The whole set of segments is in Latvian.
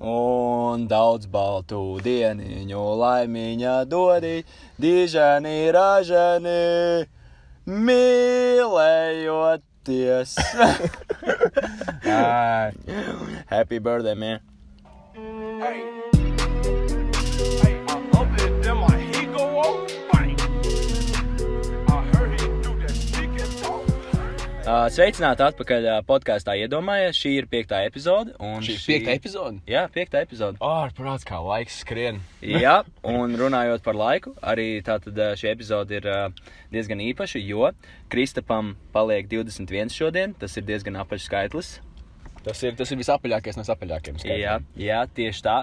Un daudz baltu dieniņu laimiņa dodi, dižani ražani, mīlējoties. Ai, Happy birthday, man! Hey, sveicināti atpakaļ podkāstā iedomājies. Šī ir piekta epizode. un Šī ir piekta epizode. Jā, piekta epizode. Ārprāts, kā laiks skrien. Jā, un runājot par laiku, arī tātad šī epizode ir diezgan īpaša, jo Kristapam paliek 21 šodien. Tas ir diezgan apaļs skaitlis. Tas ir, tas ir visapaļākais no sapaļākajiem. skaitļiem. Jā, jā, tieši tā.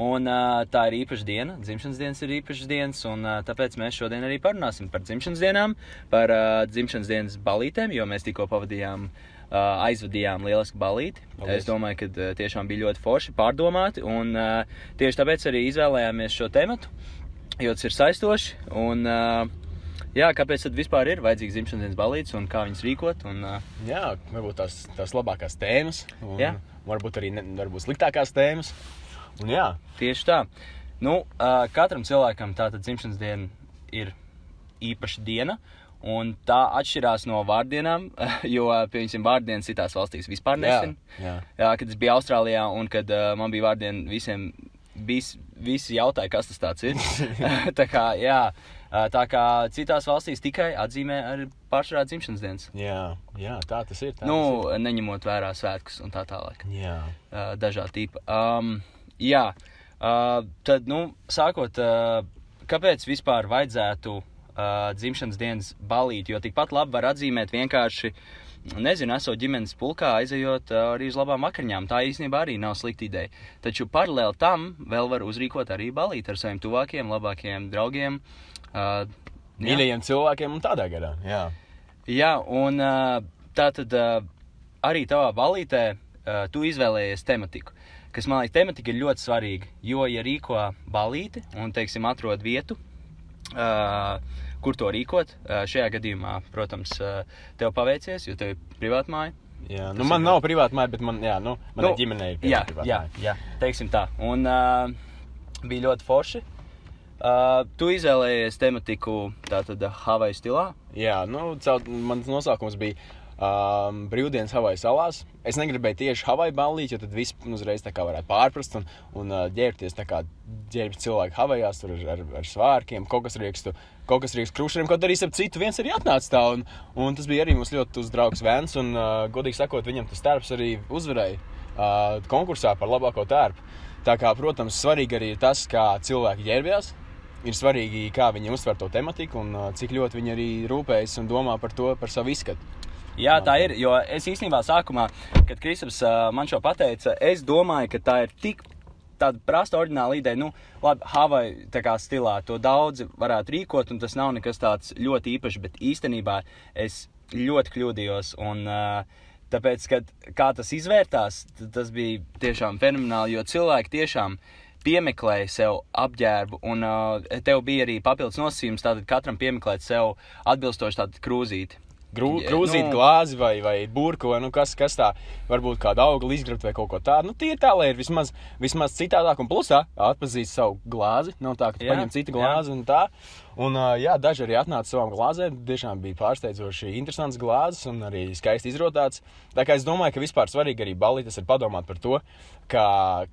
Un uh, tā ir īpaša diena. Dzimšanas dienas ir īpašas dienas, un uh, tāpēc mēs šodien arī parunāsim par dzimšanas dienām, par uh, dzimšanas dienas balītēm, jo mēs tikko pavadījām, uh, aizvadījām lielisku balīti. Paldies. Es domāju, ka uh, tiešām bija ļoti forši pārdomāti, un uh, tieši tāpēc arī izvēlējāmies šo tematu, jo tas ir saistoši. Un, uh, jā, kāpēc tad vispār ir vajadzīgs dzimšanas dienas balīts un kā viņas rīkot? Un, uh, Jā, varbūt tās, tās labākās tēmas. Un Jā. Varbūt arī ne, varbūt sliktākās tēmas. Un jā, Tieši tā. Nu, uh, katram cilvēkam tāda dzimšanas diena ir īpaša diena. Un tā atšķirās no vārdienām, jo, piemēram, vārdienas citās valstīs vispār jā, nesen. jā. Jā, kad es biju Austrālijā un kad uh, man bija vārdiena, visiem vis, visi jautāja, kas tas ir. tā kā, jā, tā kā citās valstīs tikai atzīmē ar pašā dzimšanas dienas. Jā, jā, tā tas ir. Tā Nu, tas neņemot vērā svētkus un tā tālāk. ir. Jā. uh, dažādi tipi. Um, jā, uh, tad, nu, sākot, uh, kāpēc vispār vajadzētu uh, dzimšanas dienas balīt? Jo tikpat labi var atzīmēt vienkārši, nezinu, esot ģimenes pulkā, aizejot uh, arī uz labām vakariņām. Tā īstenībā arī nav slikta ideja. Taču paralēli tam vēl var uzrīkot arī balīt ar saviem tuvākiem, labākajiem draugiem. Uh. Mīļajiem cilvēkiem un tādā gadā. Jā. Jā, un uh, tā tad uh, arī tavā balītē uh, tu izvēlējies tematiku. Kas man liekas, tematika ir ļoti svarīga. Jo, ja rīko balīti un, teiksim, atrod vietu, uh, kur to rīkot, uh, šajā gadījumā, protams, uh, tev paveicies, jo tev ir privāta māja. jā. Nu, man ir- nav privāta māja, bet man, jā, nu, manai Nu, ģimenei ir Jā, privāta jā, māja. jā, teiksim tā. Un uh, bija ļoti forši. Uh, tu izvēlējies tematiku tātad Havaju stilā. Jā, nu, caur, mans nosaukums bija um, Brīvdienas Havaju salās. Es negribēju tieši Havaju ballīt, jo tad viss uzreiz varētu pārprast un, un uh, ģērbties tā kā ģērbjas cilvēki Havajās tur ar, ar, ar svārkiem, kaut kas riekstu, kaut arī ap citu viens arī atnāca tā. Un, un tas bija arī mums ļoti uzdraugs Vēns un, uh, godīgi sakot, viņam tas tērps arī uzvarēja uh, konkursā par labāko tērpu. Tā kā, protams, svarīgi arī tas, kā cilvēki ģērbjas. Ir svarīgi, kā viņi uztver to tematiku un cik ļoti viņi arī rūpējas un domā par to, par savu izskatu. Jā, tā ir. Jo es īstenībā sākumā, kad Kristaps uh, man šo pateica, es domāju, ka tā ir tik tāda prasta oriģināla ideja. Nu, labi, Havaju stilā to daudzi varētu rīkot, un tas nav nekas tāds ļoti īpašs, bet īstenībā es ļoti kļūdījos. Un, uh, tāpēc, kad tas izvērtās, tas bija tiešām fenomenāli, jo cilvēki tiešām piemeklēja sev apģērbu, un uh, tev bija arī papildus nosacījums, tātad katram piemeklēt sev atbilstoši tādu krūzīti. Grū, Ja, krūzīt nu- glāzi vai, vai burku, vai nu, kas, kas tā, varbūt kāda augla izgrabt vai kaut ko tādu. Nu, tie ir tā, lai ir vismaz, vismaz citādāk un plusā atpazīst savu glāzi. Nav tā, ka tu Jā, paņem citu jā. glāzi un tā. Un, jā, daži arī atnāca savām glāzēm. Tiešām bija pārsteidzoši interesants glāzes un arī skaisti izrotāts. Tā kā es domāju, ka vispār svarīgi arī balītas ir padomāt par to, kā,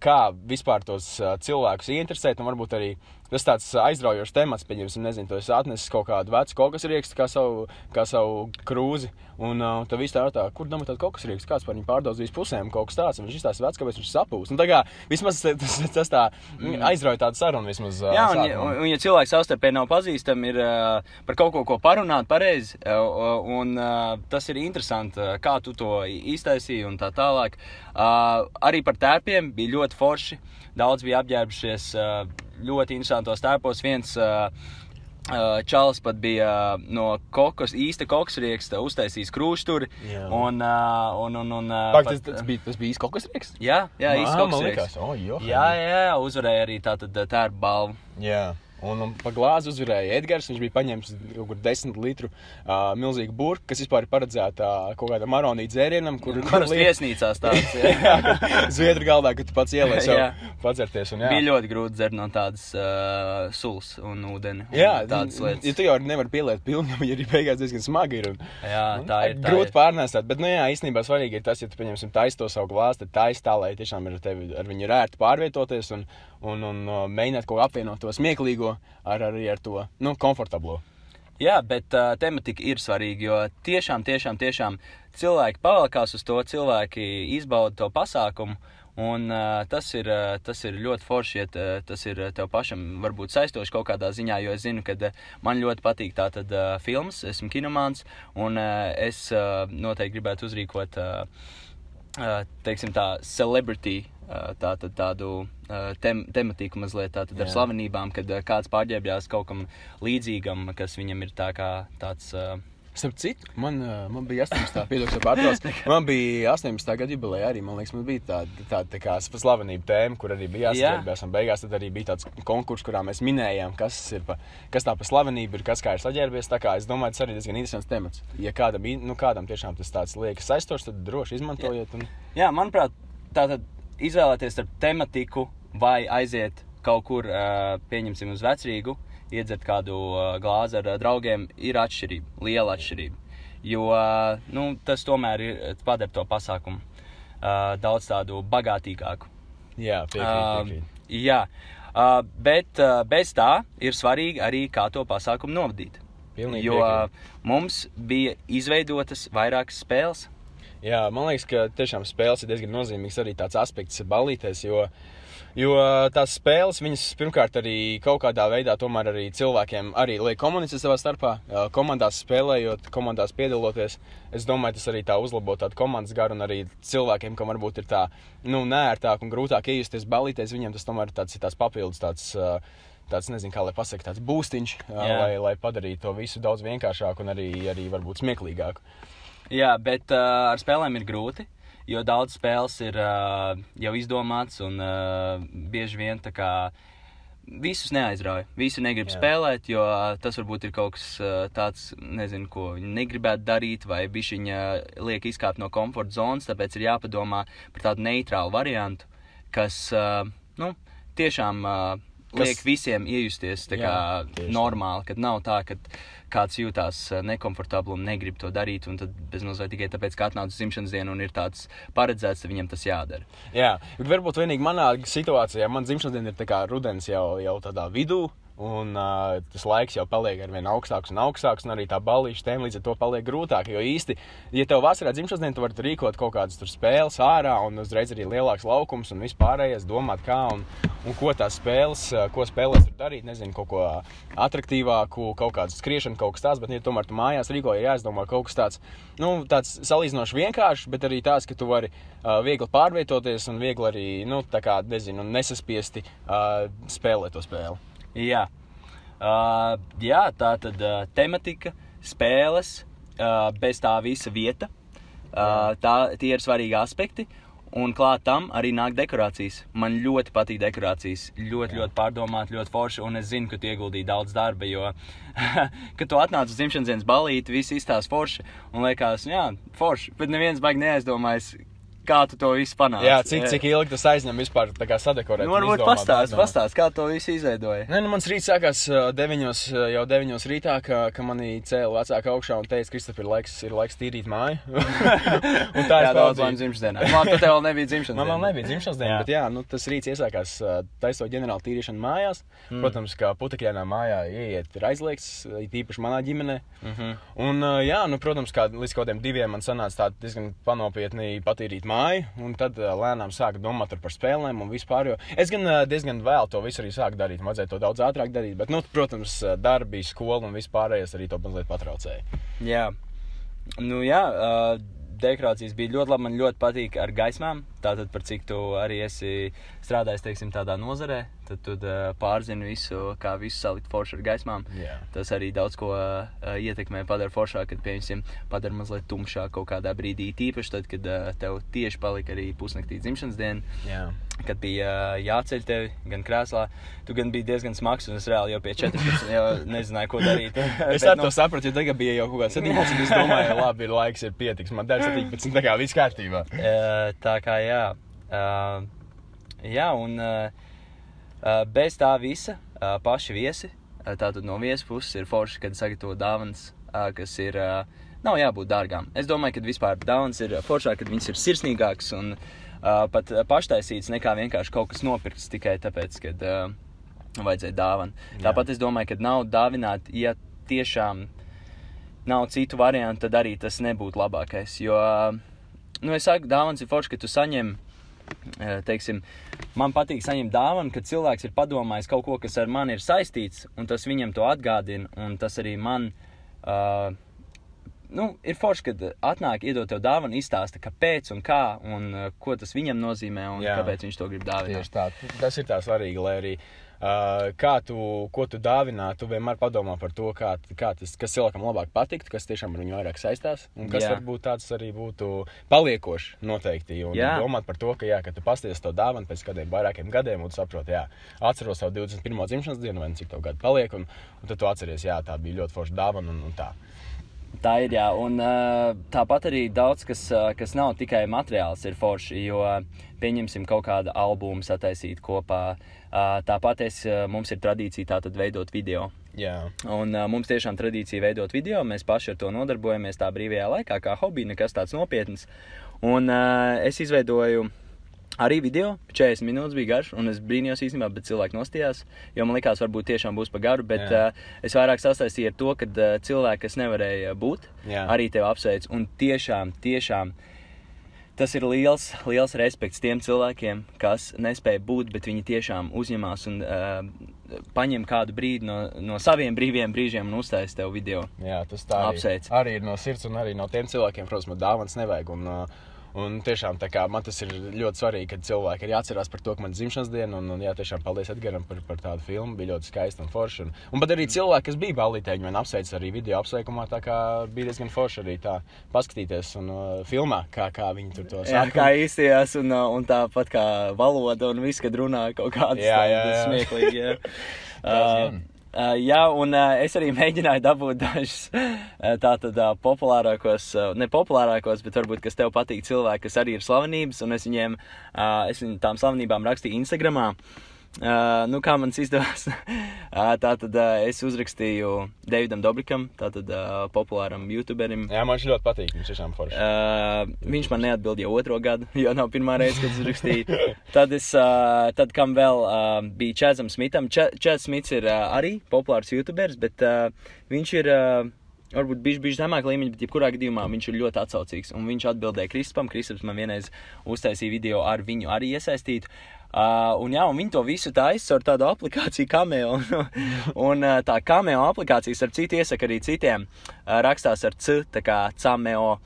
kā vispār tos cilvēkus ieinteresēt. Un varbūt arī tas tāds aizraujošs temats, pieņemsim, nezinu, tu esi atnesis kaut kādu vecu kokas riekstu kā savu, kā savu krūzi. Un uh, tad viss tā ir tā, kur domā, tāda kokas rieksts, kāds par viņu pārdaudzīs pusēm, kaut kas tāds. Viņš izstāsta vecs, kāpēc viņš sapūs. Un tā kā vismaz tas, tas tā mm. aizrauja tādu sarunu vismaz. Jā, un, un, un ja cilvēks savstarpēji nav pazīstami, ir uh, par kaut ko, ko parunāt pareizi, uh, un uh, tas ir interesanti, uh, kā tu to iztaisīji un tā tālāk. Uh, arī par tērpiem bija ļoti forši. Daudz bija apģērbušies uh, ļoti interesantos tērpos. Viens uh, uh, čalis pat bija uh, no kokos, īsta kokas rieksta, uztaisījis krūšturi. Un, uh, un, un, un, Pak, pat, tas, tas, bija, tas bija īsts kokas rieksts? Jā, jā, īsta kokas rieksts. likās, o, jo. Jā, jā, uzvarēja arī tātad tērpa balvu. jā. Un, un pa glāzi uzvarēja Edgars. Viņš bija paņēmis kaut kur 10 litru uh, milzīgu burbuļu, kas vispār ir paredzēta uh, kaut kādam maronītam dzērienam, kur Kuras liek- viesnīcās tāds jā. Zviedru galdā, ka tu pats ielēji sev Jā. padzerties. Un, jā. bija ļoti grūti dzert no tādas uh, sulas un ūdeni. un Jā, tādas ja lietas. tu jau nevari pieliet pilnu, jo arī beigās diezgan smagi ir. Un, Jā, tā ir. Tā grūti ir. pārnēsāt, bet, nu, jā, īstenībā svarīgi ir tas, ja tu, pieņemsim, taisi to savu glāzi, tad taisi tā, lai tiešām ir tevi, ar viņu ir ērti pārvietoties un, un, un uh, mēģināt kaut ko apvienot to smieklīgo ar, arī ar to, nu, komfortablo. Jā, bet uh, tematika ir svarīga, jo tiešām, tiešām, tiešām cilvēki pavalkās uz to, cilvēki izbauda to pasākumu. Un, uh, tas, ir, uh, tas ir ļoti forši, ja uh, tas ir uh, tev pašam varbūt saistoši kaut kādā ziņā, jo es zinu, ka uh, man ļoti patīk tātad uh, filmas, esmu kinomāns, un uh, es uh, noteikti gribētu uzrīkot, uh, uh, teiksim tā, celebrity, uh, tātad tādu uh, tem tematiku mazliet tātad ar slavenībām, kad uh, kāds pārģērbjās kaut kam līdzīgam, kas viņam ir tā kā tāds. Starp citu, man, man bija 18. piedošana pārtrauc. Man bija 18. gada jubileja arī. Man liekas, man bija tāda, tāda tā kā slavenība tēma, kur arī bija Jā. jāsaģērbjas. Un beigās tad arī bija tāds konkurss, kurā mēs minējām, kas, ir pa, kas tā pa slavenību ir, kas kā ir saģērbies. Tā kā es domāju, tas arī diezgan interesants temats. Ja kādam, nu, kādam tiešām tas tāds liekas aizstošs, tad droši izmantojiet. Un... jā, manuprāt, tātad izvēlēties starp tematiku vai aiziet kaut kur, uh, pieņemsim, uz vecrīgu, iedzert kādu uh, glāzi ar uh, draugiem, ir atšķirība, liela atšķirība. Jo uh, nu, tas tomēr ir, padara to pasākumu uh, daudz tādu bagātīgāku. Jā, piekrīt. Piekrīt. jā, uh, bet uh, bez tā ir svarīgi arī, kā to pasākumu novadīt. Pilnīgi Jo piekrītu. uh, mums bija izveidotas vairākas spēles. Jā, man liekas, ka tiešām spēles ir diezgan nozīmīgs arī tāds aspekts balīties, jo, jo tās spēles, viņas pirmkārt arī kaut kādā veidā tomēr arī cilvēkiem arī liek komunicēt savā starpā, komandās spēlējot, komandās piedaloties. Es domāju, tas arī tā uzlabo tādu komandas garu un arī cilvēkiem, kam varbūt ir tā, nu, nērtāk un grūtāk iejusties balīties, viņiem tas tomēr tāds, ir tāds papildus tāds. Tāds, nezinu, kā lai pasakā, tāds būstiņš, lai, lai padarītu to visu daudz vienkāršāku un arī, arī varbūt smieklīgāku. Jā, bet uh, ar spēlēm ir grūti, jo daudz spēles ir uh, jau izdomāts un uh, bieži vien tā kā visus neaizrauja. Visi negrib Jā. Spēlēt, jo tas varbūt ir kaut kas tāds, nezinu, ko viņi negribētu darīt, vai viņa liek izkāpt no komforta zonas. Tāpēc ir jāpadomā par tādu neitrālu variantu, kas nu, tiešām Kas- liek visiem iejusties tā kā Jā, normāli, kad nav tā, ka kāds jūtās eh, nekomfortabli un negrib to darīt, un tad bezmazliet tikai tāpēc, ka atnāca dzimšanas dienu un ir tāds paredzēts, tad viņam tas jādara. Jā, varbūt vienīgi manā situācijā, man dzimšanas diena ir tā kā rudens jau, jau tādā vidū. Un uh, tas laiks jau paliek ar vien augstāks un augstāks, un arī tā balīša tēma līdz ar to paliek grūtāk. Jo īsti, ja tev vasarā dzimšanas diena, tu vari rīkot kaut kādas spēles ārā, un uzreiz arī lielāks laukums un vispārējais, domāt, kā un, un ko tās spēles, ko spēlēs tur darīt. Nezinu, kaut ko attraktīvāku, kaut kādu skriešanu, kaut kas tāds, bet, ja tomēr tu mājās rīkoji, ir jāizdomā kaut kas tāds, nu, tāds salīdzinoši vienkāršs, bet arī tāds, ka tu vari uh, viegli pārvietoties un viegli arī, nu, tā kā, nezinu, nesaspiesti uh, spēlēt to spēli. Jā, uh, jā tā tad uh, tematika, spēles, uh, bez tā visa vieta. Uh, tā, tie ir svarīgi aspekti. Un klāt tam arī nāk dekorācijas. Man ļoti patīk dekorācijas. Ļoti, Jā. ļoti pārdomāt, ļoti forši. Un es zinu, ka tu ieguldīji daudz darba, jo, kad tu atnāc uz dzimšanas dienas balīti, viss izstāsta forši. Un liekas, jā, forši. Bet neviens baigi neaizdomājas, kā tu to visu panāci. Jā, cik, cik ilgi tas aizņem vispār tā sadekorēt? Nu, un varbūt pastāst, pastāst, kā to visu izveidoja. Nē, nu, mans rīts sākās deviņos, jau 9 rītā, ka, ka manī cēlīja vecāka augšā un teica, Kristofers, ir laiks, ir laiks tīrīt māju. un tā ir daudz laimīgu dzimšanas dienā. Man te vēl nebija dzimšanas Man diena. nebija dzimšanas diena, bet jā, nu, tas rīts iesākās taisot ģenerālu tīrīšanu mājās. Mm. Protams, kā putekļainā mājā ieiet ir aizliegts, tīpaši manā ģimenē. Mhm. Un, uh, jā, nu, protams, kā līdz kaut kādiem diviem man sanāca tā diezgan panopietni patīrīt māju, un tad uh, lēnām sāku domāt par spēlēm un vispār. Es gan uh, diezgan vēl to visu arī sāku darīt, man vajadzēja to daudz ātrāk darīt, bet, nu, protams, uh, darbi, skola un vispārējais arī to mazliet patraucēja. Jā, nu jā, uh, dekorācijas bija ļoti labi. Man ļoti patīk ar gaismām. Tātad, par cik tu arī esi strādājis teiksim, tādā nozarē, tad tu uh, pārzini visu, kā visu salikt forši ar gaismām. Jā. Tas arī daudz ko uh, ietekmē, padara foršāk, kad, piemēram, padara mazliet tumšāk kaut kādā brīdī. Tīpaši tad, kad uh, tev tieši palika arī pusnaktī dzimšanas diena. Jā. kad bija uh, jāceļ tevi gan krēslā, tu gan biji diezgan smags, un es reāli jau pie 14 jau nezināju, ko darīt. Es Bet, ar to sapratu, jo tagad bija jau kaut kāds 17. Es domāju, labi, ir laiks, ir pietiks. Man dara 17. Tā kā viss kārtībā. Uh, tā kā jā. Uh, jā, un uh, bez tā visa uh, paši viesi. Uh, tātad no viesu puses ir forši, kad sagatavo dāvanas, kas ir. Nav jābūt dārgām. Es domāju, ka vispār dāvanas ir foršāk, kad viņas ir sirsnīgākas un uh, pat paštaisītas nekā vienkārši kaut kas nopirkts tikai tāpēc, ka uh, vajadzēja dāvanu. Tāpat es domāju, ka nav dāvināt, ja tiešām nav citu variantu, tad arī tas nebūtu labākais. Jo, nu, es saku, dāvāns ir forši, ka tu saņem, eh, teiksim, man patīk saņemt dāvanu, kad cilvēks ir padomājis kaut ko, kas ar mani ir saistīts, un tas viņam to atgādina, un tas arī man. Uh, Nu, ir forši, kad atnāk, iedod tev dāvanu, izstāsta, kāpēc un kā, un uh, ko tas viņam nozīmē, un Jā. Jā. kāpēc viņš to grib dāvināt. Tieši tā. Tas ir tā svarīgi, lai arī. Uh, kā tu, ko tu dāvinā, tu vienmēr padomā par to, kā, kā tas, kas cilvēkam labāk patiktu, kas tiešām ar viņu vairāk saistās. Un kas Jā. varbūt tāds arī būtu paliekošs noteikti. Un Jā. domāt par to, ka, jā, ka tu pasties to dāvanu pēc kādiem vairākiem gadiem, un tu saproti, jā, atceros savu 21. dzimšanas dienu, vai nu cik tev gadu paliek, un, un tad tu atceries, jā, tā bija ļoti forša dāvana un, un tā. Tā ir, jā, un uh, tāpat arī daudz, kas, uh, kas nav tikai materiāls, ir forši. Jo, pieņemsim, kaut kādu albumu sataisīt kopā. Uh, tāpat es, uh, mums ir tradīcija tātad veidot video. Jā, Un uh, mums tiešām tradīcija veidot video, mēs paši ar to nodarbojamies tā brīvajā laikā, kā hobija, nekas tāds nopietns. Un uh, es izveidoju arī video, 40 minūtes bija garš, un es brīnījos īstenībā, bet cilvēki nostājās, jo man likās, varbūt tiešām būs pa garu, bet Jā. uh, es vairāk sasaistīju ar to, ka uh, cilvēki, kas nevarēja būt, Jā. arī tevi apsveic. Un tiešām, tiešām tas ir liels, liels respekts tiem cilvēkiem, kas nespēja būt, bet viņi tiešām uzņemās un uh, paņem kādu brīdi no, no saviem brīviem brīžiem un uztaisīs tev video. jā tas tā arī, Apsveic. arī ir no sirds, un arī no tiem cilvēkiem, protams, man dāvāns nevajag. Un, uh, Un tiešām kā man tas ir ļoti svarīgi, kad cilvēki ir jāatcerās par to, ka man ir dzimšanas diena. Un, un jā, tiešām paldies Edgars par, par tādu filmu. Bija ļoti skaisti un forši. Un, un pat arī cilvēki, kas bija balītē, viņi man apsveica arī video apsveikumā. Tā kā bija diezgan forši arī tā paskatīties un uh, filmā, kā, kā viņi tur to Jā, saka. kā īstajās, un, uh, un tāpat kā valoda un viss, kad runā kaut kādas Jā, jā, jā. smieklīgi. Jā. gan. Uh, jā, un uh, es arī mēģināju dabūt dažus uh, tātad uh, populārākos, uh, ne populārākos, bet varbūt, kas tev patīk cilvēki, kas arī ir slavenības, un es viņiem, uh, es viņu tām slavenībām rakstīju Instagramā. Uh, nu, kā man izdevās? uh, tā tad uh, es uzrakstīju Davidam Dobrikam, tātad uh, populāram YouTuberim. Jā, man viņš ļoti patīk. Viņš tiešām forši. Uh, viņš man neatbildēja jau otro gadu, jo nav pirmā reize, kad uzrakstīju. Tad, es, uh, tad kam vēl uh, bija Čēzam Smitam. Čēzs Smits ir uh, arī populārs YouTuberis, bet uh, viņš ir. Uh, Varbūt bija bijis zemāk līmeņa, bet jebkurā gadījumā viņš ir ļoti atsaucīgs. Un viņš atbildēja Kristupam. Kristaps man vienreiz uztaisīja video ar viņu arī iesaistītu. Uh, un, jā, un viņi to visu taisa ar tādu aplikāciju, Cameo. un uh, tā Cameo aplikācija, ar citu iesaka arī citiem, uh, rakstās ar C, tā kā Cameo.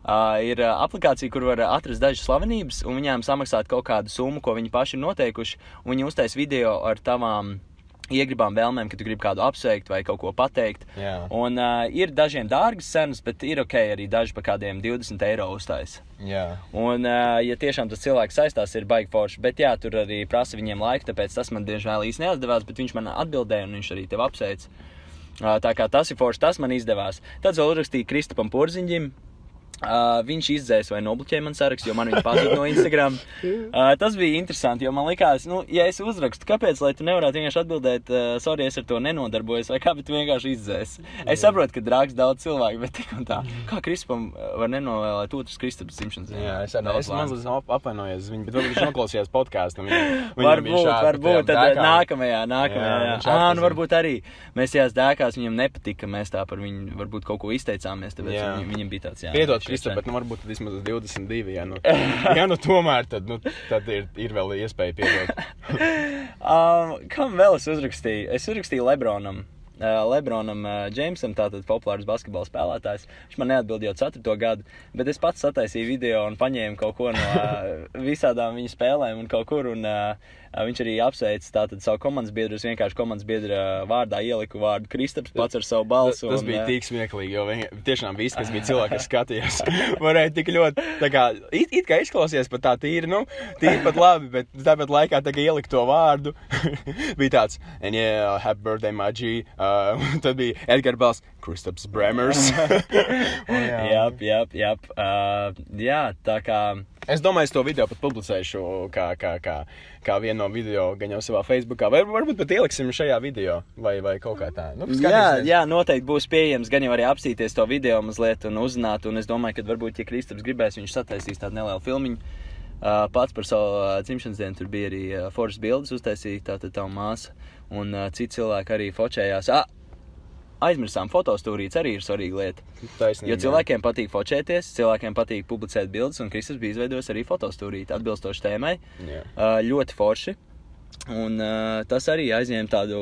Uh, ir uh, aplikācija, kur var atrast dažas slavenības, un viņām samaksāt kaut kādu summu, ko viņi paši ir noteikuši. un Viņi uztais video ar tavām iegribām vēlmēm, ka tu gribi kādu apsveikt vai kaut ko pateikt. Jā. Un uh, ir dažiem dārgas cenas, bet ir ok arī daži par kādiem 20 eiro uztais. Jā. Un, uh, ja tiešām tas cilvēks saistās, ir baigi forši. Bet, jā, tur arī prasa viņiem laiku, tāpēc tas man diemžēl īsti neizdevās. Bet viņš man atbildēja, un viņš arī tev apsveic. Uh, tā kā tas ir forši, tas man izdevās. Tad vēl uzrakstīja Kristupam Porziņģim. Uh, viņš izdzēs vai nobloķēja man sarakstu, jo man viņa pazuda no Instagram. Uh, tas bija interesanti, jo man likās, nu, ja es uzrakstu, kāpēc, lai tu nevarētu vienkārši atbildēt, uh, sorry, es ar to nenodarbojos, vai kā, bet tu vienkārši izdzēs. Es saprotu, ka drāks daudz cilvēku, bet tik un tā. Kā Kristupam uh, var nenovēlēt otrs Kristupas dzimšanas dienu? Jā, es lēns. mazliet ap- apvainojies uz viņu, bet varbūt viņš noklausījās podkāstu. Varbūt, varbūt tad eh, nākamajā, nākamajā. Jā, Jā, jā. Ah, nu varbūt arī mēs tajās dēkās viņam nepatika, ka mēs tā par viņu varbūt kaut ko izteicāmies, tāpēc Jā. viņam, viņam bija tāds, jā. Piedod, šeit. bet nu, varbūt vismaz uz 22. Ja nu, ja nu tomēr tad, nu, tad ir, ir vēl iespēja piedot. Um, kam vēl es uzrakstīju? Es uzrakstīju Lebronam. uh, Lebronam uh, Džeimsam, tātad populārs basketbola spēlētājs. Viņš man neatbildēja jau 4. gadu, bet es pats sataisīju video un paņēmu kaut ko no uh, visādām viņa spēlēm un kaut kur. Un, uh, Viņš arī apsveica tātad savu komandas biedru. Es vienkārši komandas biedra vārdā ieliku vārdu Kristaps pats ar savu balsu. Tas un, bija tik smieklīgi, jo viņi, tiešām visi, kas bija cilvēki, kas skatījās, varēja tik ļoti, tā kā, it, it kā izklausījās pat tā tīri, nu, tīri pat labi, bet tāpat laikā tā kā ielikt to vārdu, bija tāds, and yeah, happy birthday, my G, uh, tad bija Edgar Bals, Kristaps Bremers. Jā, jā, jā. Uh, jā, tā kā. Es domāju, es to video pat publicēšu kā, kā, kā, kā vienu no video, gan jau savā Facebookā, vai varbūt pat ieliksim šajā video, vai, vai kaut kā tā. Nu, Jā, jā, noteikti būs pieejams. Gan jau arī apstīties to video mazliet un uzzināt. Un es domāju, ka varbūt, ja Kristaps gribēs, viņš sataisīs tādu nelielu filmu. Uh, pats par savu uh, dzimšanas dienu tur bija arī uh, foršas bildes uztaisīja, tātad tā māsa. Un uh, citi cilvēki arī focējās. Ah, aizmirsām, fotostūrīts arī ir svarīga lieta. Taisnība, Jo cilvēkiem patīk focēties, cilvēkiem patīk publicēt bildes, un Kristus bija izveidojis arī fotostūrīti atbilstoši tēmai. Jā. Uh, ļoti forši. Un, uh, tas arī aizņem tādu,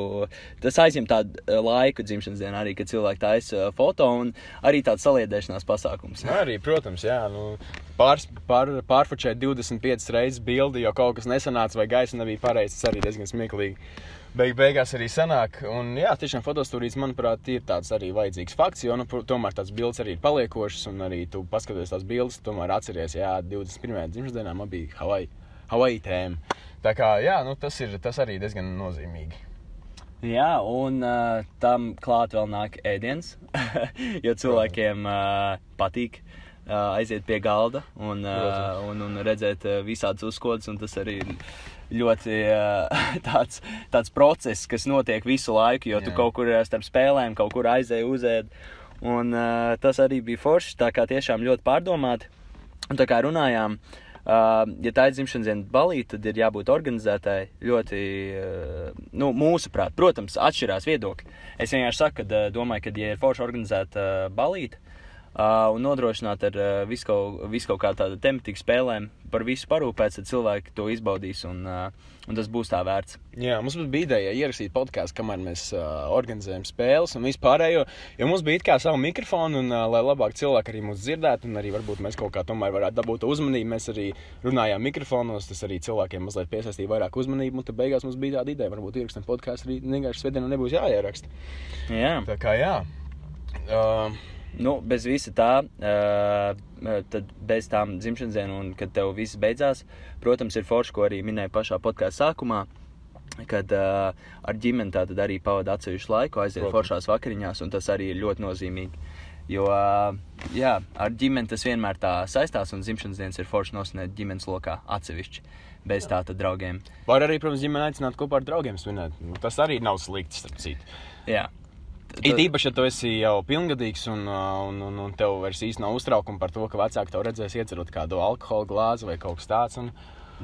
tas aizņem tādu uh, laiku dzimšanas dienā, arī, kad cilvēki taisa uh, foto un arī tāds saliedēšanās pasākums. Nu, Arī, protams, jā, nu, pārs, pār, pārfučēt 25 reizes bildi, jo kaut kas nesanāca vai gaisa nebija pareizs. Tas arī diezgan smieklīgi. Beig, beigās arī sanāk. Un, jā, tiešām fotostūrijas, manuprāt, ir tāds arī vajadzīgs fakts, jo nu, tomēr tās bildes arī ir paliekošas. Un arī tu paskaties tās bildes, tomēr atceries, jā, 21. dzimšanas dienā man bija Hawaii, Hawaii tēma. Tā kā, jā, nu, tas, ir, tas arī diezgan nozīmīgi. Jā, un uh, tam klāt vēl nāk ēdiens, jo cilvēkiem uh, patīk. Uh, aiziet pie galda un, uh, un, un redzēt uh, visādas uzkodas. un Tas arī ir ļoti uh, tāds, tāds process, kas notiek visu laiku, jo tu Jā. kaut kur uh, starp spēlēm, kaut kur aizēji, uzēdi. Un uh, tas arī bija forši. Tā kā tiešām ļoti pārdomāti. Un tā kā runājām, uh, ja tā ir dzimšanas dienas balīte, tad ir jābūt organizētai ļoti, uh, nu, mūsuprāt, protams, atšķirās viedokļi. Es vienkārši saku, ka uh, domāju, ka, ja ir forši organizēta uh, balīte, Uh, un nodrošināt ar uh, visu kaut, visu kaut kādu tādu tematiku spēlēm, par visu parūpēt, tad cilvēki to izbaudīs un, uh, un tas būs tā vērts. Jā, mums bija ideja ierakstīt podkāstu, kamēr mēs uh, organizējam spēles un vispārējo. Jo mums bija kā savu mikrofonu, un uh, lai labāk cilvēki arī mūs dzirdētu, un arī varbūt mēs kaut kā tomēr varētu dabūt to uzmanību. Mēs arī runājām mikrofonos, tas arī cilvēkiem mazliet piesaistīja vairāk uzmanību. Un tad beigās mums bija tāda ideja, varbūt ierakstīt podkāstu arī vienkārši svētdienā nebūs jāieraksta. Jā. Tā kā jā. Uh, Nu, bez visa tā, uh, tad bez tām dzimšanas dienām, un kad tev viss beidzās, protams, ir forši, ko arī minēja pašā podkāstu sākumā. Kad uh, ar ģimeni tātad arī pavadīja atsevišķu laiku, aiziet Protams. foršās vakariņās, un tas arī ir ļoti nozīmīgi. Jo, uh, jā, ar ģimeni tas vienmēr tā saistās, un dzimšanas dienas ir forši nosnēt ģimenes lokā atsevišķi, bez tā tad draugiem. var arī, protams, ģimeni aicināt kopā ar draugiem svinēt. Nu, Tas arī nav slikti, starp citu. Jā. It īpaši, ja tu esi jau pilngadīgs un, uh, un, un, un tev vairs īsti nav uztraukuma par to, ka vecāki tev redzēs iedzerot kādu alkohola glāzi vai kaut kas tāds. Un,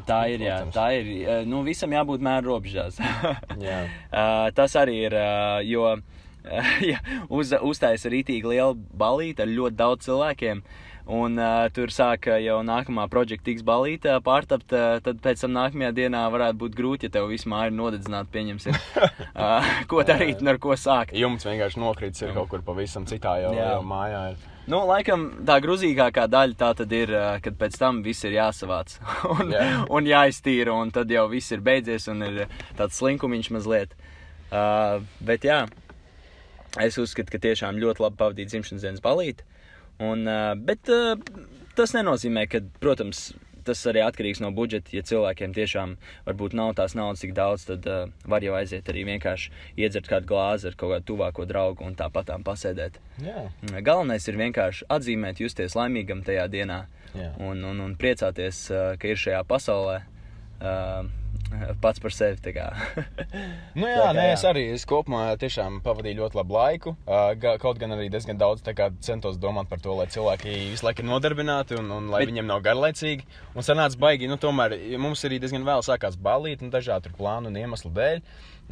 Tā ir, jā, tā ir. Nu, visam jābūt mēra robežās. Jā. Uh, tas arī ir, uh, jo uh, ja, uz, uztaisa rītīgi liela balīta ar ļoti daudz cilvēkiem. Un uh, tur sāka jau nākamā projekta tiks balīta pārtapt, uh, tad pēc tam nākamajā dienā varētu būt grūti, ja tev visu māju ir nodedzināta, pieņemsim. Uh, ko darīt un ar ko sākt? Jumts vienkārši nokrits ir kaut kur pavisam citā jau, jau mājā. Ir. Nu, laikam tā grūzīgākā daļa tā tad ir, kad pēc tam viss ir jāsavāc un, Jā. un jāiztīra, un tad jau viss ir beidzies un ir tāds slinkumiņš mazliet. Uh, bet jā, es uzskatu, ka tiešām ļoti labi pavadīt dzimšanas dienas balīti. Un, bet tas nenozīmē, ka, protams, tas arī atkarīgs no budžeta. Ja cilvēkiem tiešām varbūt nav tās naudas tik daudz, tad uh, var jau aiziet arī vienkārši iedzert kādu glāzi ar kaut kādu tuvāko draugu un tāpat tām pasēdēt. Jā. Galvenais ir vienkārši atzīmēt, justies laimīgam tajā dienā Jā. un, un, un priecāties, uh, ka ir šajā pasaulē uh, pats par sevi. Nu, jā, kā nē, jā. es arī es kopumā tiešām pavadīju ļoti labu laiku. Kaut gan arī diezgan daudz kā centos domāt par to, lai cilvēki visu laiku ir nodarbināti un, un lai Bet- viņiem nav garlaicīgi. Un sanāca baigi, nu, tomēr mums arī diezgan vēl sākās balīt, nu, dažādu plānu un iemeslu dēļ.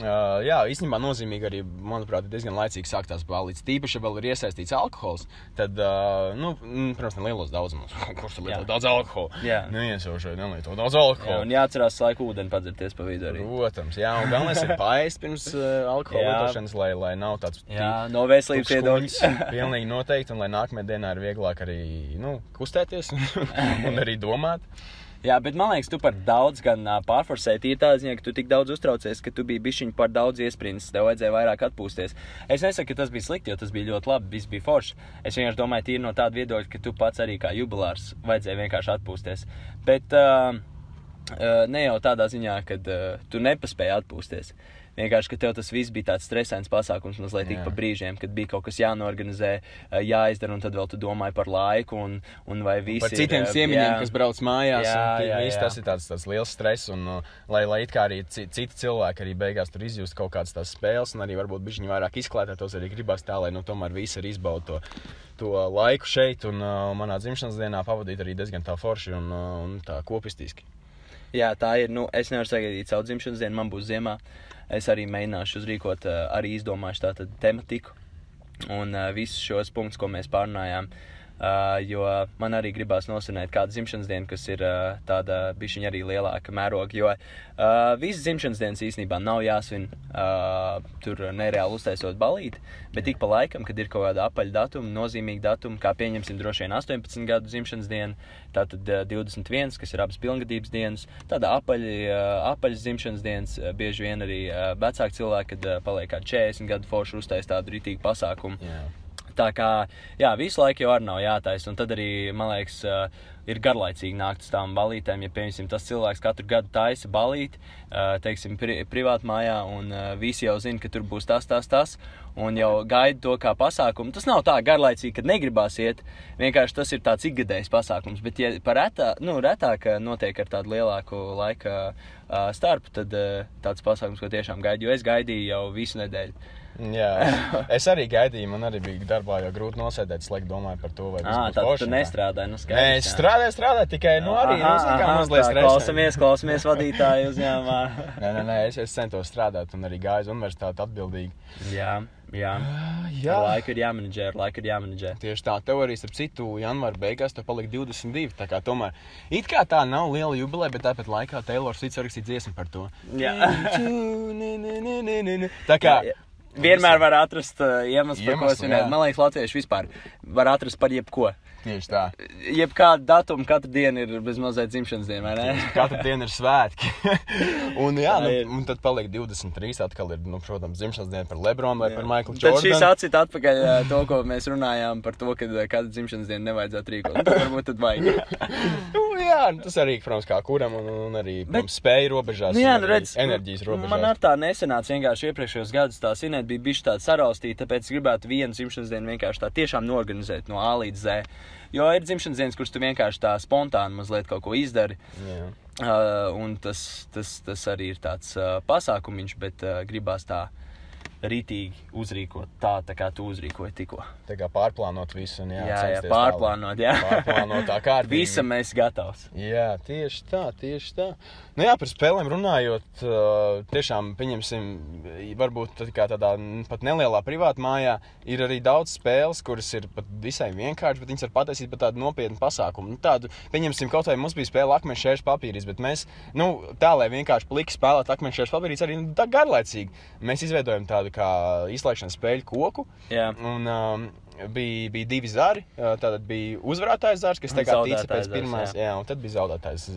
Uh, jā, īstenībā nozīmīgi arī, manuprāt, diezgan laicīgi sākt tās balītas. Tīpaši, ja vēl ir iesaistīts alkohols, tad, uh, nu, protams, ne lielos daudzumos. Kurš tur lieto Jā. daudz alkohola? Jā. Neiesaušai, nelieto daudz Jā, alkohola. un jāatcerās, atcerās laiku ūdeni padzerties pa vidu arī. Protams, jā, un galvenais ir paēst pirms uh, alkohola Jā. lietošanas, lai, lai nav tāds Jā, no veselības kuņģis. Pilnīgi noteikti, un lai nākamajā dienā ir vieglāk arī nu, kustēties un arī domāt. Jā, bet man liekas, tu par daudz gan uh, pārforsēji. Tīri tā ziņā, ka tu tik daudz uztraucies, ka tu biji bišķiņš par daudz iesprints, tev vajadzēja vairāk atpūsties. Es nesaku, ka tas bija slikti, jo tas bija ļoti labi, viss bija forši. Es vienkārši domāju, tīri no tāda viedokļa, ka tu pats arī kā jubilārs vajadzēja vienkārši atpūsties. Bet uh, uh, ne jau tādā ziņā, ka uh, tu nepaspēji atpūsties. Vienkārši, ka tev tas viss bija tāds stresains pasākums, mazliet tik pa brīžiem, kad bija kaut kas jānorganizē, jāizdara, un tad vēl tu domāji par laiku un, un vai visi Par citiem ciemiņiem, kas brauc mājās. Jā, un jā, jā. Tas ir tāds, tāds liels stress. Un, lai, lai it kā arī ci- citi cilvēki arī beigās tur izjust kaut kādas tās spēles, un arī varbūt viņi vairāk izklētētos, arī gribās tā, lai nu, tomēr visi arī izbauda to, to laiku šeit. Un uh, manā dzimšanas dienā pavadīt arī diezgan tā forši un, uh, un tā kopistiski. Jā, tā ir. Nu, es nevaru sagaidīt savu dzimšanas dienu, man būs ziemā. Es arī mēģināšu uzrīkot, ā, arī izdomāšu tādu tematiku un ā, visus šos punktus, ko mēs pārunājām. Uh, jo man arī gribās nosvinēt kādu dzimšanas dienu, kas ir uh, tāda bišķiņa arī lielāka mēroga. Jo uh, visas dzimšanas dienas īstenībā nav jāsvin uh, tur nereāli uztaisot balīti, bet tik pa laikam, kad ir kaut kāda apaļa datuma, nozīmīga datuma, kā pieņemsim droši vien 18 gadu dzimšanas dienu, tātad uh, 21, kas ir abas pilngadības dienas, tāda apaļa, uh, apaļas dzimšanas dienas, uh, bieži vien arī uh, vecāki cilvēki, kad uh, paliek kādi 40 gadu forši uztais tādu rītīgu pasākumu. Jā. Tā kā, jā, visu laiku jau arī nav jātaisa. Un tad arī, man liekas, ir garlaicīgi nākt uz tām balītēm. Ja, piemēram, tas cilvēks katru gadu taisa balīti, teiksim, pri privātā mājā, un visi jau zina, ka tur būs tas, tas, tas, un jau gaida to kā pasākumu. Tas nav tā garlaicīgi, kad negribās iet. Vienkārši tas ir tāds ikgadējs pasākums. Bet, ja par retā, nu, retāk notiek ar tādu lielāku laika starpu, tad tāds pasākums, ko tiešām gaidu, jo es gaidīju jau visu nedēļu. Jā, es arī gaidīju, man arī bija darbā, jo grūti nosēdēt, slēgt domāju par to, vai tas Ah, būs tad forši tu tā. nestrādāji. Nu, Nē, skaidrs, es jā. strādāju, strādāju tikai, nu, arī, nu, zini, kā mazliet tā, stresē. Klausamies, klausamies vadītāju uzņēmumā. Nē, nē, nē, es, es centos strādāt un arī gāju uz universitāti atbildīgi. jā, jā. Jā, Ar laiku ir jāmenedžē, ar laiku ir jāmenedžē. Tieši tā, tev arī starp citu, janvāra beigās tev palika 22. Tā kā tomēr it kā tā nav liela jubileja, bet tāpat laikā Taylors Swift rakstīt dziesmu par to. Jā. Tā kā Jā, jā. Vienmēr var atrast uh, iemeslu, par ko Iemeslu, svinēt. jā. Man liekas, latvieši vispār var atrast par jebko. tieši tā. Jebkādu datumu, katru dienu ir bezmazliet dzimšanas diena, vai ne? Katru dienu ir svētki. un, jā, nu, un tad paliek 23. Atkal ir, nu, protams, dzimšanas diena par Lebronu vai par Michaelu Tad šis Jordanu. atcīt atpakaļ uh, to, ko mēs runājām par to, ka uh, kādu dzimšanas dienu nevajadzētu rīkot. Tad Varbūt tad vajag. Nu, jā, tas arī, protams, kā kuram, un, un arī protams, spēja robežās. Nu, jā, nu, redz, enerģijas robežās. Man ar tā nesenāca vienkārši iepriekšējos gados tā sinēt bija bijusi tāda saraustīta, tāpēc gribētu vienu dzimšanas dienu vienkārši tā tiešām norganizēt no A līdz Z. Jo ir dzimšanas dienas, kuras tu vienkārši tā spontāni mazliet kaut ko izdari. Jā. Uh, un tas, tas, tas arī ir tāds uh, pasākumiņš, bet uh, gribās tā rītīgi uzrīkot tā, tā kā tu uzrīkoji tikko. Tā kā pārplānot visu, un jā, Jā, jā, pārplānot, jā. Pārplānot tā kārtīgi. Visam mēs gatavs. Jā, tieši tā, tieši tā. Nu, jā, par spēlēm runājot, uh, tiešām, pieņemsim, varbūt tā kā tādā pat nelielā privātā mājā ir arī daudz spēles, kuras ir pat visai vienkāršas, bet viņas var pataisīt par tādu nopietnu pasākumu. Nu, tādu, pieņemsim, kaut vai mums bija spēle akmeņu šķērs papīris, bet mēs, nu, tā, lai vienkārši pliki spēlēt akmeņu šķērs papīris, arī nu, garlaicīgi. Mēs izveidojam tādu kā izslēgšanas spēļu koku. Jā. Un, um, bija, bija divi zari. Tātad bija uzvarētājs zars, kas tagad zaudētājs pēc pirmās, jā. jā. jā, un tad bija zaudētājs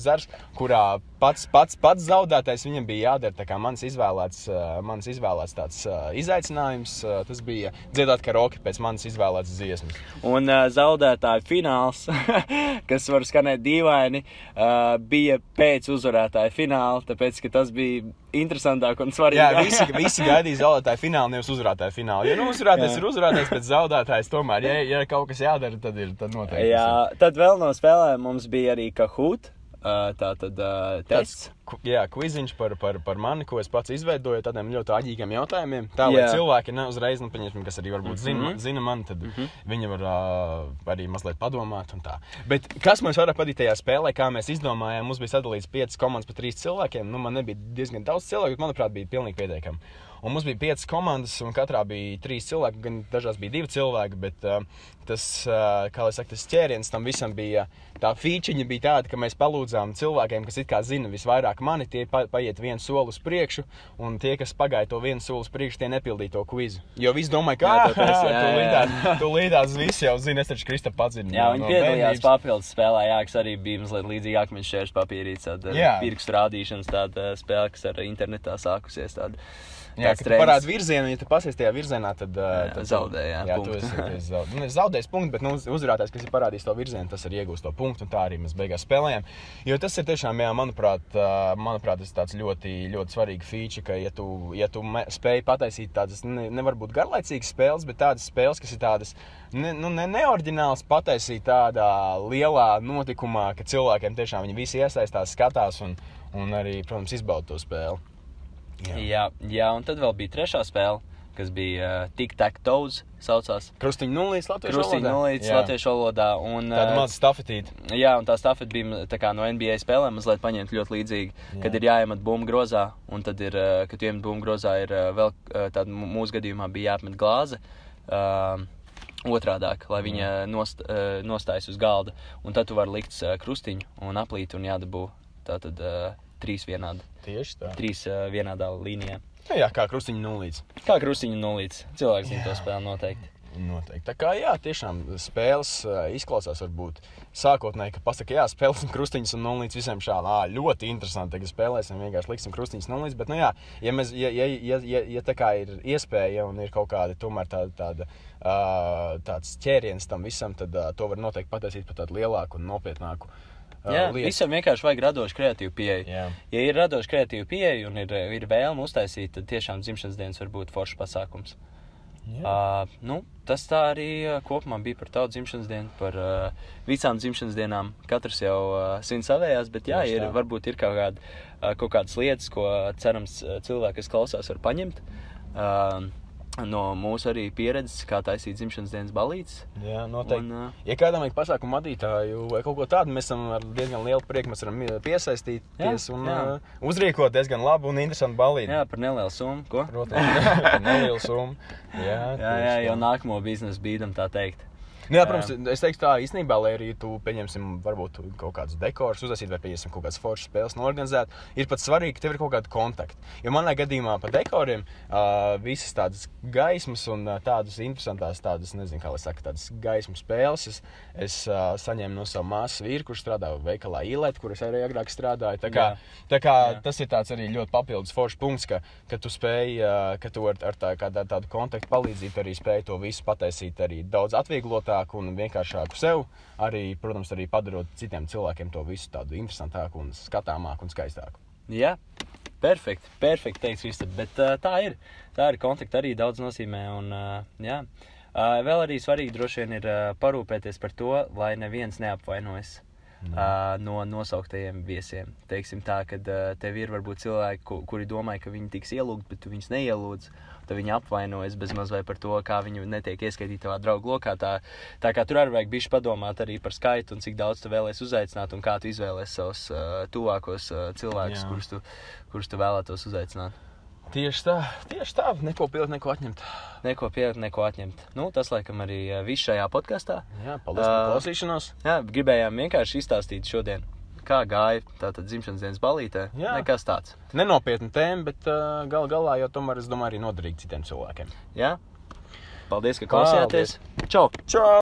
zars, kurā pats, pats, pats zaudētājs viņam bija jādara. Tā kā mans izvēlēts, mans izvēlēts tāds izaicinājums, tas bija dziedāt karaoke pēc manas izvēlētas dziesmas. Un uh, zaudētāju fināls, kas var skanēt dīvaini, uh, bija pēc uzvarētāja fināla, tāpēc ka tas bija interesantāk un Jā, svarīgāk. visi, visi gaidīja zaudētāju finālu, nevis uzvarētāju finālu. Jo nu, uzvarētājs Jā. ir uzvarētājs, bet zaudētājs tomēr, ja, ja kaut kas jādara, tad ir tad noteikti. Jā, tad vēl no spēlēm mums bija arī Kahoot. Uh, tā tad uh, tests. Ku- Jā, kviziņš par, par, par mani, ko es pats izveidoju, tādiem ļoti āķīgiem jautājumiem. Tā, lai Jā. cilvēki ne uzreiz, nu, pieņemsim, kas arī varbūt zina, Mhm. zina mani, tad viņi var uh, arī mazliet padomāt. un tā. Bet kas man vairāk patīk tajā spēlē, kā mēs izdomājām, mums bija sadalīts piecas komandas pa trīs cilvēkiem. Nu, man nebija diezgan daudz cilvēku, bet manuprāt, bija pilnīgi pietiekami. Un mums bija piecas komandas, un katrā bija trīs cilvēki, gan dažās bija divi cilvēki. Bet uh, tas, uh, kā lai saka, tas ķēriens tam visam bija. Tā feature bija tāda, ka mēs palūdzām cilvēkiem, kas it kā zina visvairāk mani, tie pa, paiet vienu soli uz priekšu, un tie, kas pagāja to vienu soli uz priekšu, tie nepildīja to kvizu. Jo visi domāja, ka jā, jā. tu līdās visi jau zina, es taču Krista padzinu. Jā, viņi piedalījās papildus spēlē, jā, kas arī bija mazliet līdzīga akmeņu šķērs papīrītes, tāda Jā. pirkstu rādīšanas tāda spēle, kas ar internetā sākusies. Tāda, Jā, trends. parādi virzienu, ja tu pasies tajā virzienā, tad, Jā, tad tu- zaudē, jā, tu esi, esi zaudējis. Nu, es zaudēju punktu, bet nu, uz- uzvarētājs, kas ir parādījis to virzienu, tas arī iegūst to punktu, un tā arī mēs beigās spēlējām. Jo tas ir tiešām, jā, manuprāt, manuprāt tas ir tāds ļoti, ļoti svarīgs feature, ka, ja tu, ja tu spēj pataisīt tādas, ne, nevar būt garlaicīgas spēles, bet tādas spēles, kas ir tādas ne, nu, ne, neordinālas, pataisīt tādā lielā notikumā, ka cilvēkiem tiešām viņi visi iesaistās, skatās un, un arī, protams, izbauda to spēli. Jā, jā, un tad vēl bija trešā spēle, kas bija uh, Tic-Tac-Toes, saucās. Krustiņa nulīts latviešu Krustiņa valodā? Jā. latviešu valodā. Un, Tāda uh, maza stafetīte. Jā, un tā stafeta bija tā kā no NBA spēlēm mazliet paņemta ļoti līdzīgi. Jā. Kad ir jāiemet bumbu grozā, un tad, ir, uh, kad iemet bumbu grozā, ir vēl tāda mūsu gadījumā bija jāapmet glāze. Uh, Otrādāk, lai viņa nost, nostājas uz galda. Un tad tu vari likt krustiņu un aplīt un jādabū tātad uh, trīs vienādi. Tieši tā. Trīs uh, vienādā līnijā. Nu, jā, kā krustiņa nulīts. Kā krustiņa nulīts. Cilvēks zina to spēli noteikti. Noteikti. Tā kā jā, tiešām spēles ā, izklausās varbūt sākotnēji, ka pasaka, jā, spēlēsim krustiņus un nulīts visiem šādi. Ā, ļoti interesanti, tagad spēlēsim, vienkārši liksim krustiņus un nulīts. Bet, nu jā, ja, mēs, ja, ja, ja, ja, ja tā kā ir iespēja un ir kaut kāda tomēr tāda, tāda, uh, tāds ķēriens tam visam, tad uh, to var noteikti pataisīt par tādu lielāku un nopietnāku uh, Jā, lietu. visam vienkārši vajag radošu kreatīvu pieeju. Jā. Ja ir radoša kreatīva pieeja un ir, ir vēlme uztaisīt, tad tiešām dzimšanas dienas var būt foršs pasākums. Uh, nu, tas tā arī uh, kopumā bija par tavu dzimšanas dienu, par uh, visām dzimšanas dienām. Katrs jau uh, zina savējās, bet jā, ir, varbūt ir kaut, kāda, uh, kaut kādas lietas, ko cerams uh, cilvēki, kas klausās, var paņemt. Uh, no mūsu arī pieredzes, kā taisīt dzimšanas dienas balītes. Jā, noteikti. Un, uh, Ja kādam ir pasākumu vadītāju vai kaut ko tādu, mēs esam ar diezgan lielu prieku. Mēs varam piesaistīties Jā, un jā. uh, uzrīkot diezgan labu un interesantu balīti. jā, par nelielu summu. Ko? Protams, nelielu summu. Jā, Jā, jā, tā. jau nākamo biznesu bīdam, tā teikt. Nu, jā, protams, es teiktu, tā īstenībā, lai arī tu pieņemsim, varbūt kaut kādus dekorus, uzsākt, vai pieņemsim kaut kādas foršas spēles, norganizēt, ir pat svarīgi, ka tev ir kaut kāda kontakta. Jo manā gadījumā par dekoriem uh, visas tādas gaismas un uh, tādas interesantas, tādas, nezinu, kā lai saka, tādas gaismu spēles es, es uh, saņēmu no savas māsas vīra, kurš strādā veikalā Ilēt, kur es arī agrāk strādāju. Tā kā, Jā. tā kā Jā. tas ir tāds arī ļoti papildus foršs punkts, ka, ka tu spēj, uh, ka tu ar, ar tā, kādā, tādu kontaktu palīdzību arī spēj to visu pataisīt arī daudz atvieglotāk un vienkāršāku sev. Arī, protams, arī padarot citiem cilvēkiem to visu tādu interesantāku un skatāmāku un skaistāku. Jā, perfekti. Perfekti teiks, Kristap. Bet uh, tā ir. Tā ir kontakta arī daudz nozīmē. Un, uh, jā. uh, vēl arī svarīgi droši vien ir uh, parūpēties par to, lai neviens neapvainojas. Uh, no nosauktajiem viesiem. Teiksim tā, ka uh, tev ir varbūt cilvēki, ku, kuri domāja, ka viņi tiks ielūgti, bet tu viņus neielūdz. Tad viņi apvainojas bez mazliet par to, kā viņi netiek ieskaitīti tavā draugu lokā. Tā, tā kā tur arī vajag bišķi padomāt arī par skaitu un cik daudz tu vēlēsies uzaicināt un kā tu izvēlēsies savus uh, tuvākos uh, cilvēkus, kurus tu, kurus tu vēlētos uzaicināt. Tieši tā, tieši tā, neko pildīt, neko atņemt. Neko pielikt, neko atņemt. Nu, tas, laikam, arī uh, viss šajā podkāstā. Jā, paldies par Ā. klausīšanos. Jā, gribējām vienkārši izstāstīt šodien, kā gāja tātad dzimšanas dienas balītē. Jā. Nekas tāds. Nenopietna tēma, bet uh, gal galā jau tomēr es domāju arī noderīgi citiem cilvēkiem. Jā? Paldies, ka klausījāties. Čau! Čau!